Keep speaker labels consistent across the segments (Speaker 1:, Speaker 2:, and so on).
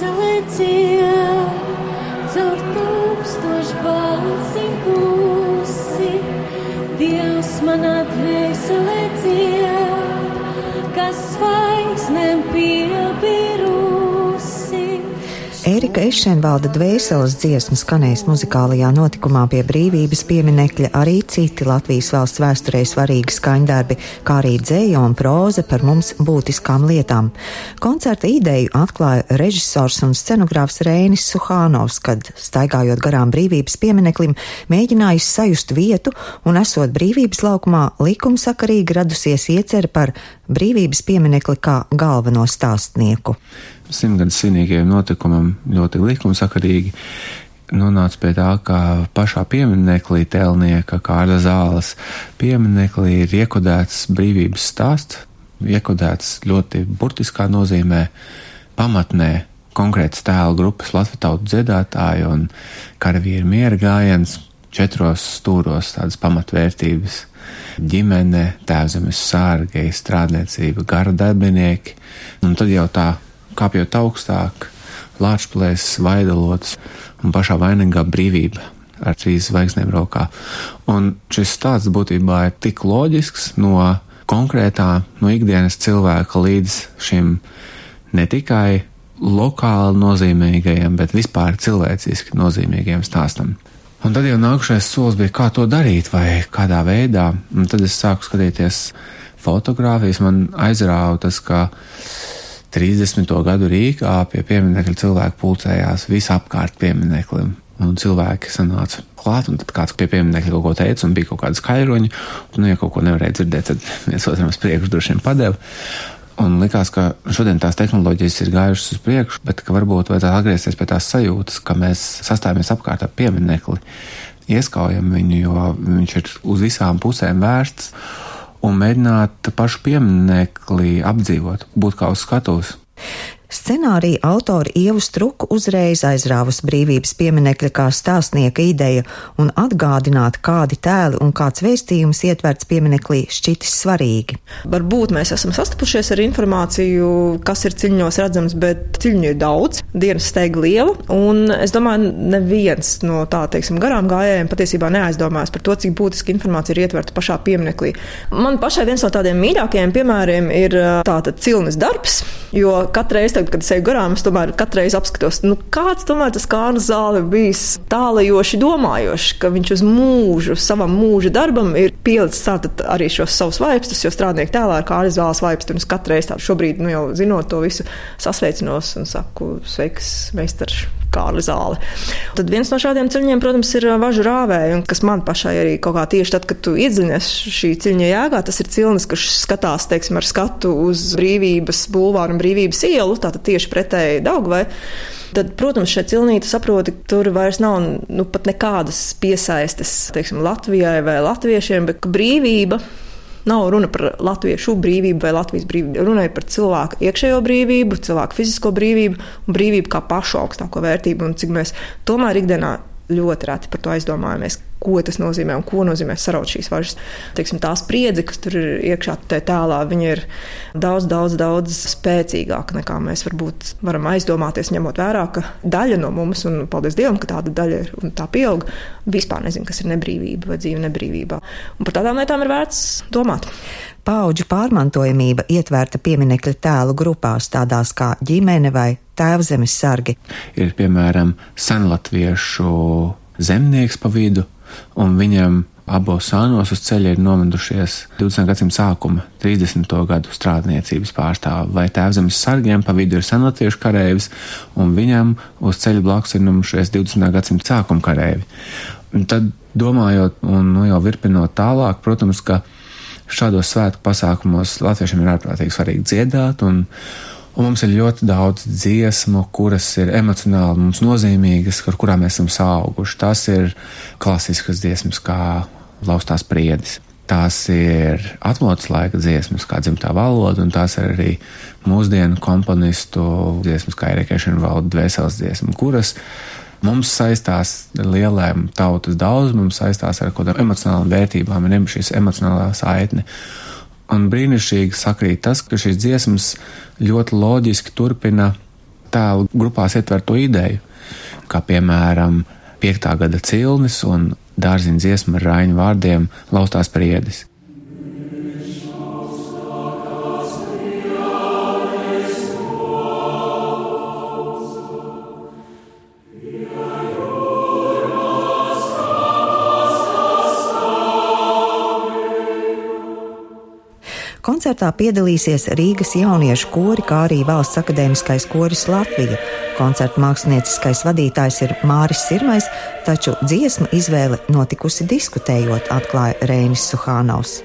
Speaker 1: so empty.
Speaker 2: Ērika Ešenvalda dvēseles dziesma skanēs muzikālajā notikumā pie brīvības pieminekļa arī citi Latvijas valsts vēsturē svarīgi skaņdarbi, kā arī dzēja un proza par mums būtiskām lietām. Koncerta ideju atklāja režisors un scenogrāfs Rēnis Suhānovs, kad, staigājot garām brīvības piemineklim, mēģinājis sajust vietu un esot brīvības laukumā likumsakarīgi radusies iecer par brīvības pieminekli kā galveno stāstnieku
Speaker 3: simtgadus svinīgajam notikumam ļoti likumsakarīgi nonāca pie tā, ka pašā pieminekļī tēlnieka Kārļa zāles pieminekļī ir iekodēts brīvības stāsts, iekodēts ļoti burtiskā nozīmē pamatnē konkrētas tēla grupas Latvijas tautu dziedātāji un karavīri miera gājiens četros stūros tādas pamatvērtības - ģimene, tēvzemes sārgi, strādniecība, gara darbinieki, un tad jau tā kāpjot augstāk, lāčplēs, vaidalots un pašā vainīgā brīvība ar trīs zvaigznēm rokā. Un šis stāsts būtībā ir tik loģisks no konkrētā, no ikdienas cilvēka līdz šim ne tikai lokāli nozīmīgajam, bet vispār cilvēciski nozīmīgajam stāstam. Un tad jau nākušais solis bija, kā to darīt, vai kādā veidā. Un tad es sāku skatīties fotogrāfijas, man aizrāva tas, ka 30. gadu Rīgā pie pieminiekļa cilvēki pulcējās visapkārt piemineklim. Un cilvēki sanāca klāt, un tad kāds pie pieminiekļa kaut ko teica, un bija kaut kāda skaļruņa, un, nu, ja kaut ko nevarēja dzirdēt, tad viens otram uz priekšu droši vien padeva. Un likās, ka šodien tās tehnoloģijas ir gājušas uz priekšu, bet ka varbūt vajadzētu atgriezties pie tās sajūtas, ka mēs sastāvamies apkārt ap pieminekli, ieskaujam viņu, jo viņš ir uz visām pusēm vērsts un mēģināt pašu pieminekli apdzīvot, būt kā uz skatuves.
Speaker 2: Scenārija autori Ievu Struku uzreiz aizrāvus brīvības pieminekļa kā stāstnieka ideja un atgādināt, kādi tēli un kāds vēstījums ietverts pieminaklī šķitis svarīgi.
Speaker 4: Varbūt mēs esam sastapušies ar informāciju, kas ir ciļņos redzams, bet ciļņu ir daudz, dienas steiga liela, un es domāju, neviens no tā, teiksim, garām gājējiem patiesībā neaizdomājas par to, cik būtiski informācija ir ietverta pašā pieminaklī. Man pašai viens no tādiem mīļākajiem piemēriem ir tātad cilnes darbs, jo katreiz tagad, kad es eju garām, es tomēr katru reizi apskatos, nu, kāds tomēr tas kārnas zāle bijis tālajoši domājošs, ka viņš uz mūžu, savam mūža darbam ir pielicis tātad arī šos savus vaipstus, jo strādnieku tēlā ir kārnas zāles vaipsti, un es katru reizi tādu šobrīd, nu, jau zinot to visu, sasveicinos un saku, sveiks, meistars. Kārli zāle. Tad viens no šādiem ceļiem, protams, ir važu rāvēja, kas man pašai arī kaut kā tieši tad, kad tu iedziļinies šī ceļa jēgā, tas ir cilnis, kas skatās, teiksim, ar skatu uz brīvības bulvāru un brīvības ielu, tātad tieši pretēji Daugvai. Tad, protams, šeit cilnīte saproti, tur vairs nav nu, pat nekādas piesaistes teiksim, Latvijai vai latviešiem, bet brīvība Nav runa par latviešu brīvību vai Latvijas brīvību. Runa ir par cilvēku iekšējo brīvību, cilvēku fizisko brīvību un brīvību kā pašu augstāko vērtību. Un cik mēs tomēr ikdienā ļoti reti par to aizdomājamies, ko tas nozīmē un ko nozīmē saraut šīs važas. Teiksim, tā spriedze, kas tur ir iekšā tēlā, viņa ir daudz, daudz, daudz spēcīgāka nekā mēs varbūt varam aizdomāties, ņemot vērā, ka daļa no mums, un paldies Dievam, ka tāda daļa ir un tā pieaug, vispār nezina, kas ir nebrīvība vai dzīve nebrīvībā. Un par tādām lietām ir vērts domāt.
Speaker 2: Paudžu pārmantojamība ietverta pieminekļa tēlu grupās, tādās kā ģimene vai tēvzemes sargi.
Speaker 3: Ir piemēram senlatviešu zemnieks pa vidu, un viņam abos sānos uz ceļa ir nomedušies 20. gadsimta sākuma 30. gadu strādniecības pārstāvi, vai tēvzemes sargiem pa vidu ir senlatviešu kareivis, un viņam uz ceļa blakus ir nomedušies 20. gadsimta sākuma kareivi. Un tad domājot un nu, jau virpinot tālāk, protams, ka šādos svētku pasākumos latviešiem ir ārprātīgi svarīgi dziedāt, un, Un mums ir ļoti daudz dziesmu, kuras ir emocionāli mums nozīmīgas, ar kurām mēs esam auguši. Tās ir klasiskas dziesmas, kā Laustās priedis. Tās ir atmodas laika dziesmas, kā dzimtā valoda, un tās ir arī mūsdienu komponistu dziesmas, kā Erikēšana valda dvēseles dziesma, kuras mums saistās ar lielām tautas daudzumiem, mums saistās ar kaut kādām emocionālām vērtībām, ir šīs emocionālā saitne. Un brīnišķīgi sakrīt tas, ka šīs dziesmas ļoti loģiski turpina tēlu grupās ietver to ideju, kā piemēram piektā gada cilnis un dārziņa dziesma ar raiņu vārdiem laustās priedis.
Speaker 2: Koncertā piedalīsies Rīgas jauniešu kori, kā arī Valsts akadēmiskais koris Latvija. Koncerta mākslinieckais vadītājs ir Māris Sirmais, taču dziesmu izvēle notikusi diskutējot, atklāja Rēnis Suhānaus.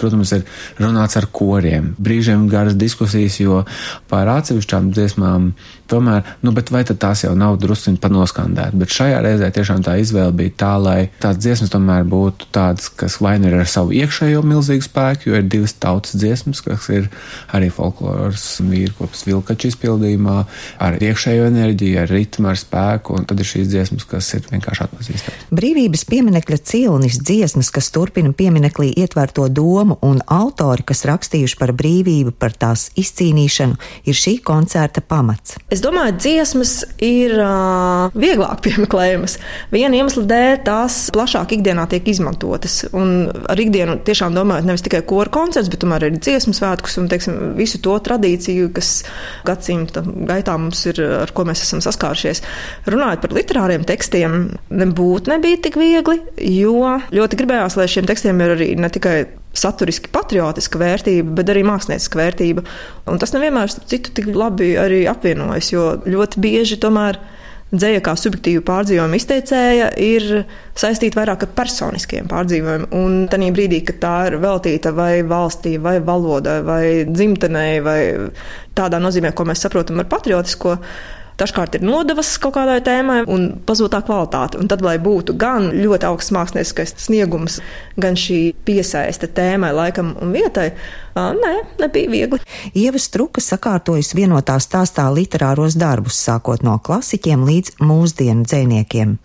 Speaker 3: Protams, ir runāts ar koriem, brīžiem garas diskusijas, jo par atsevišķām dziesmām tomēr, nu, bet vai tad tās jau nav drusciņi panoskandēt, bet šajā reizē tiešām tā izvēle bija tā, lai tās dziesmas tomēr būtu tādas, kas vai nu ir ar savu iekšējo milzīgu spēku, jo ir divas tautas dziesmas, kas ir arī folkloras vīrkopas vilkaču izpildījumā, ar iekšējo enerģiju, ar ritmu, ar spēku, un tad ir šīs dziesmas, kas ir vienkārši atpazīstamas.
Speaker 2: Brīvības pieminekļa cilnis dziesmas, kas turpina pieminekļī ietverto domu un autori, kas rakstījuši par brīvību, par tās izcīnīšanu, ir šī koncerta pamats.
Speaker 4: Es domāju, dziesmas ir uh, vieglāk piemeklējamas. Viena iemesla dēļ tās plašāk ikdienā tiek izmantotas. Un ar ikdienu tiešām domājot nevis tikai kora koncerts, bet tomēr arī dziesmu svētkus un teiksim, visu to tradīciju, kas gadsimta gaitā mums ir, ar ko mēs esam saskārušies. Runājot par literāriem tekstiem, nebūtu nebija tik viegli, jo ļoti gribējās, lai šiem tekstiem ir arī ne tikai saturiski patriotiska vērtība, bet arī mākslinieca vērtība. Un tas nevienmēr, starp citu, tik labi arī apvienojas, jo ļoti bieži tomēr dzēja kā subjektīva pārdzīvojuma izteicēja ir saistīta vairāk ar personiskiem pārdzīvojumiem. Un tajā brīdī, kad tā ir veltīta vai valstī, vai valodai, vai dzimtenei, vai tādā nozīmē, ko mēs saprotam ar patriotisko, Dažkārt ir nodevas kaut kādai tēmai un pazūd tā kvalitāte. Un tad, lai būtu gan ļoti augsts mākslinieckais sniegums, gan šī piesaiste tēmai, laikam un vietai, nē, nebija viegli.
Speaker 2: Ieva Struka sakārtojas vienotā stāstā literāros darbus, sākot no klasiķiem līdz mūsdienu dzēniekiem.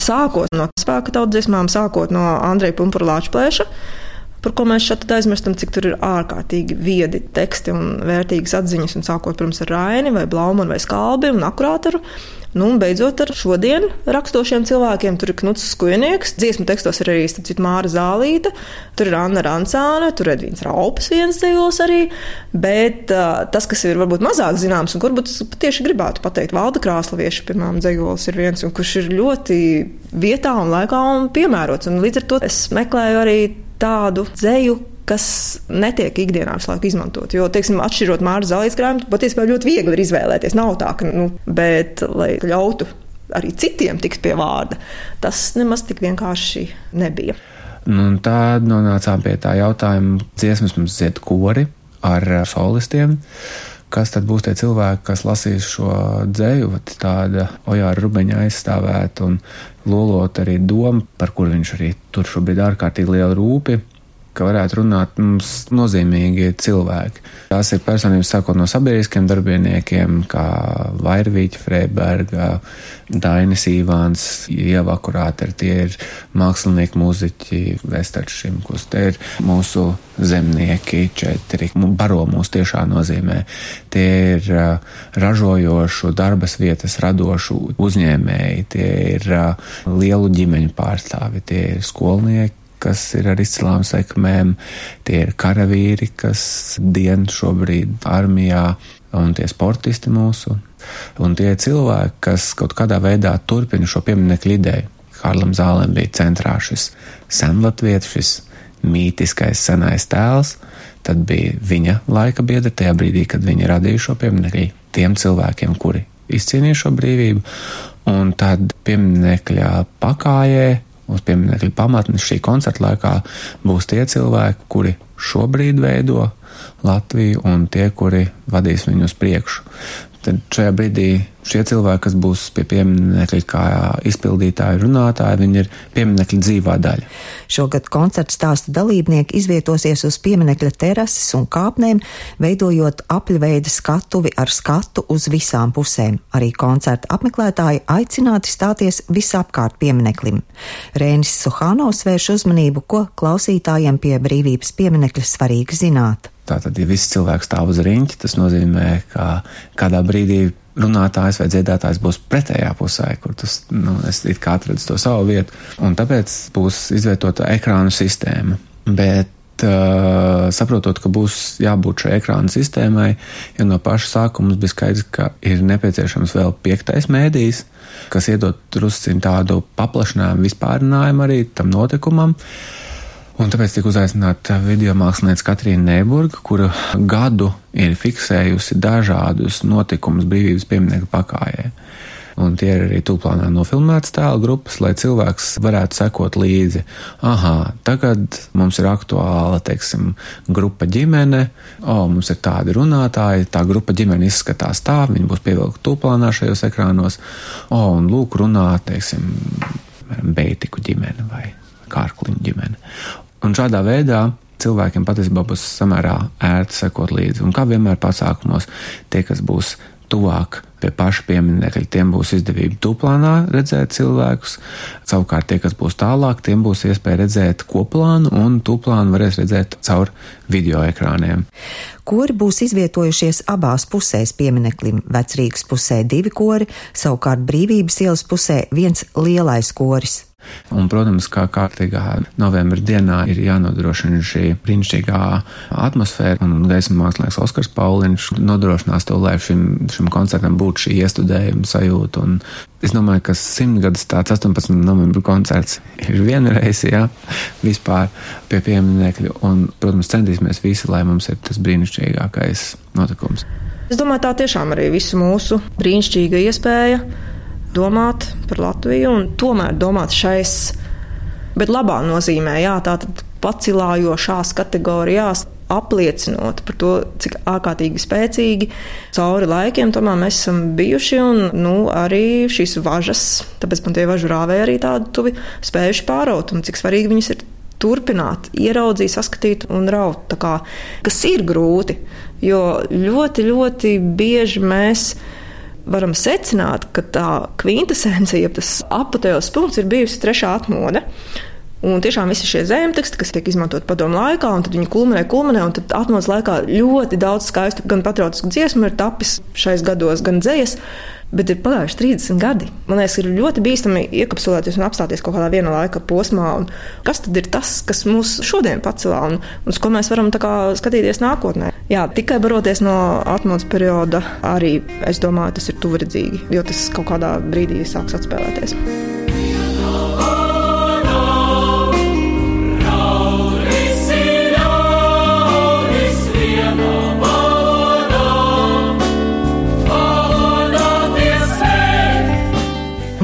Speaker 4: Sākot no spēka tautsdziesmām, sākot no Andreja Pumpura Lāčplēša par ko mēs šeit aizmirstam, cik tur ir ārkārtīgi viedi teksti un vērtīgas atziņas, un sākot, protams, ar Raini vai Blaumanu vai Skalbi un Akurātoru. Nu, un beidzot ar šodien rakstošiem cilvēkiem. Tur ir Knuts Skujnieks, dziesmu tekstos ir arī citu Māra Zālīta, tur ir Anna Rancāne, tur ir Edvīns Raupas viens dzīvos arī. Bet uh, tas, kas ir varbūt mazāk zināms, un kurbūt tieši gribētu pateikt, Valda Krāslavieša pirmām dzīvos ir viens, un kurš ir ļoti vietā un laikā un piemērots. Un līdz ar to es meklēju arī tādu dzēju, kas netiek ikdienā visu laiku izmantot. Jo, teiksim, atšķirot Mārcis Zāles grāmatu, patiesībā ļoti viegli ir izvēlēties. Nav tā, ka, nu, bet, lai ļautu arī citiem tikt pie vārda, tas nemaz tik vienkārši nebija.
Speaker 3: Nu, tā nonācām pie tā jautājuma, dziesmas mums dzied kori ar solistiem. Kas tad būs tie cilvēki, kas lasīs šo dzēju, tāda Ojāra Rubeņa aizstāvēt un lolot arī domu, par kur viņš arī tur šobrīd ārkārtīgi liela rūpi, ka varētu runāt mums nozīmīgi cilvēki. Tās ir personības sākot no sabiedriskiem darbiniekiem, kā Vairvīķa Freiberga, Dainis Īvāns, Ieva Kurāter, tie ir mākslinieki, muziķi, Vestards Šimkus, tie ir mūsu zemnieki četri, baro mūs tiešā nozīmē. Tie ir ražojošu darbas vietas radošu uzņēmēji, tie ir lielu ģimeņu pārstāvi, tie ir skolnieki, kas ir ar izcilām sekmēm, tie ir karavīri, kas dien šobrīd armijā, un tie sportisti mūsu, un tie cilvēki, kas kaut kādā veidā turpina šo pieminiektu ideju. Kārlim Zālēm bija centrā šis senlatvietis, šis mītiskais senais tēls, tad bija viņa laika biedra tajā brīdī, kad viņi radīja šo pieminiektu tiem cilvēkiem, kuri izcīnīja šo brīvību, un tad pieminiekļa pakājē uz pieminiekļa pamatnes šī koncerta laikā būs tie cilvēki, kuri šobrīd veido Latviju un tie, kuri vadīs viņu uz priekšu. Tad šajā brīdī šie cilvēki, kas būs pie pieminiekļa kā izpildītāji, runātāji, viņi ir pieminiekļa dzīvā daļa.
Speaker 2: Šogad koncerta stāsta dalībnieki izvietosies uz pieminiekļa terases un kāpnēm, veidojot apļveida skatuvi ar skatu uz visām pusēm. Arī koncerta apmeklētāji aicināti stāties visapkārt piemineklim. Rēnis Suhānovs vērš uzmanību, ko klausītājiem pie brīvības pieminekļa svarīgi zināt.
Speaker 3: Tātad, ja viss cilvēks stāv uz riņķa, tas nozīmē, ka kādā brīdī runātājs vai dziedātājs būs pretējā pusē, kur tas, nu, es it kā atradu to savu vietu, un tāpēc būs izvietota ekrānu sistēma. Bet uh, saprotot, ka būs jābūt šai ekrāna sistēmai, jo no paša sākuma bija skaidrs, ka ir nepieciešams vēl piektais mēdījis, kas iedod drusciņu tādu paplašinājumu, vispārinājumu arī tam notikumam. Un tāpēc tika uzaicināta video mākslinieca Katrīna Neiburga, kura gadu ir fiksējusi dažādus notikumus brīvības pieminiektu pakājai. Un tie ir arī tūplānā nofilmētas tēlu grupas, lai cilvēks varētu sekot līdzi. Aha, tagad mums ir aktuāla, teiksim, grupa ģimene, o, mums ir tādi runātāji, tā grupa ģimene izskatās tā, viņi būs pievilkti tūplānā šajos ekrānos, o, un lūk runā, teiksim, beitiku ģimene vai kārkliņu ģimene. Un šādā veidā cilvēkiem patiesībā būs samērā ērti sekot līdzi. Un kā vienmēr pasākumos, tie, kas būs tuvāk pie paša pieminiekļa, tiem būs izdevība tūplānā redzēt cilvēkus. Savukārt tie, kas būs tālāk, tiem būs iespēja redzēt koplānu un tūplānu varēs redzēt caur video ekrāniem.
Speaker 2: Kori būs izvietojušies abās pusēs piemineklim. Vecrīgas pusē divi kori, savukārt brīvības ielas pusē viens lielais koris.
Speaker 3: Un, protams, kā kārtīgā novembra dienā ir jānodrošina šī brīnišķīgā atmosfēra, un gaisa mākslinieks Oskars Pauliņš nodrošinās to, lai šim, šim koncertam būtu šī iestudējuma sajūta. Un es domāju, ka simtgadus tāds 18. novembra koncerts ir vienreiz, jā, vispār pie pieminekļu, un, protams, centīsimies visi, lai mums ir tas brīnišķīgākais notikums.
Speaker 4: Es domāju, tā tiešām arī visu mūsu brīnišķīga iespēja domāt par Latviju un tomēr domāt šais, bet labā nozīmē, jā, tātad pacilājošās kategorijās. Apliecinot par to, cik ārkārtīgi spēcīgi cauri laikiem tomēr mēs esam bijuši, un nu, arī šīs važas, tāpēc man tie važu rāvēji arī tādi tuvi spējuši pāraut, un cik svarīgi viņas ir turpināt, ieraudzīt, saskatīt un raut. Kā, kas ir grūti, jo ļoti, ļoti bieži mēs varam secināt, ka tā kvintesence, tas apatējos punkts, ir bijusi trešā atmoda. Un tiešām visi šie zemteksti, kas tiek izmantot padomu laikā, un tad viņi kulminē, kulminē, un tad atmodas laikā ļoti daudz skaistu, gan patriotisku dziesmu ir tapis šais gados, gan dzējas. Bet ir pagājuši 30 gadi. Man liekas, ir ļoti bīstami iekapsulēties un apstāties kaut kādā vienā laika posmā. Kas tad ir tas, kas mūs šodien pacelā un, uz ko mēs varam skatīties nākotnē? Jā, tikai baroties no atmodas perioda, arī es domāju, tas ir tuvredzīgi, jo tas kaut kādā brīdī sāks atspēlēties.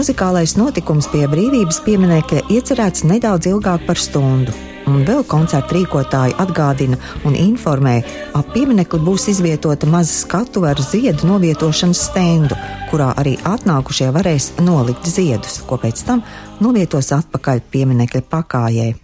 Speaker 2: Muzikālais notikums pie brīvības pieminekļa iecerēts nedaudz ilgāk par stundu. Un vēl koncerta rīkotāji atgādina un informē, ap pieminekli būs izvietota maza skatuve ar ziedu novietošanas stendu, kurā arī atnākušie varēs nolikt ziedus, ko pēc tam novietos atpakaļ pieminekļa pakājai.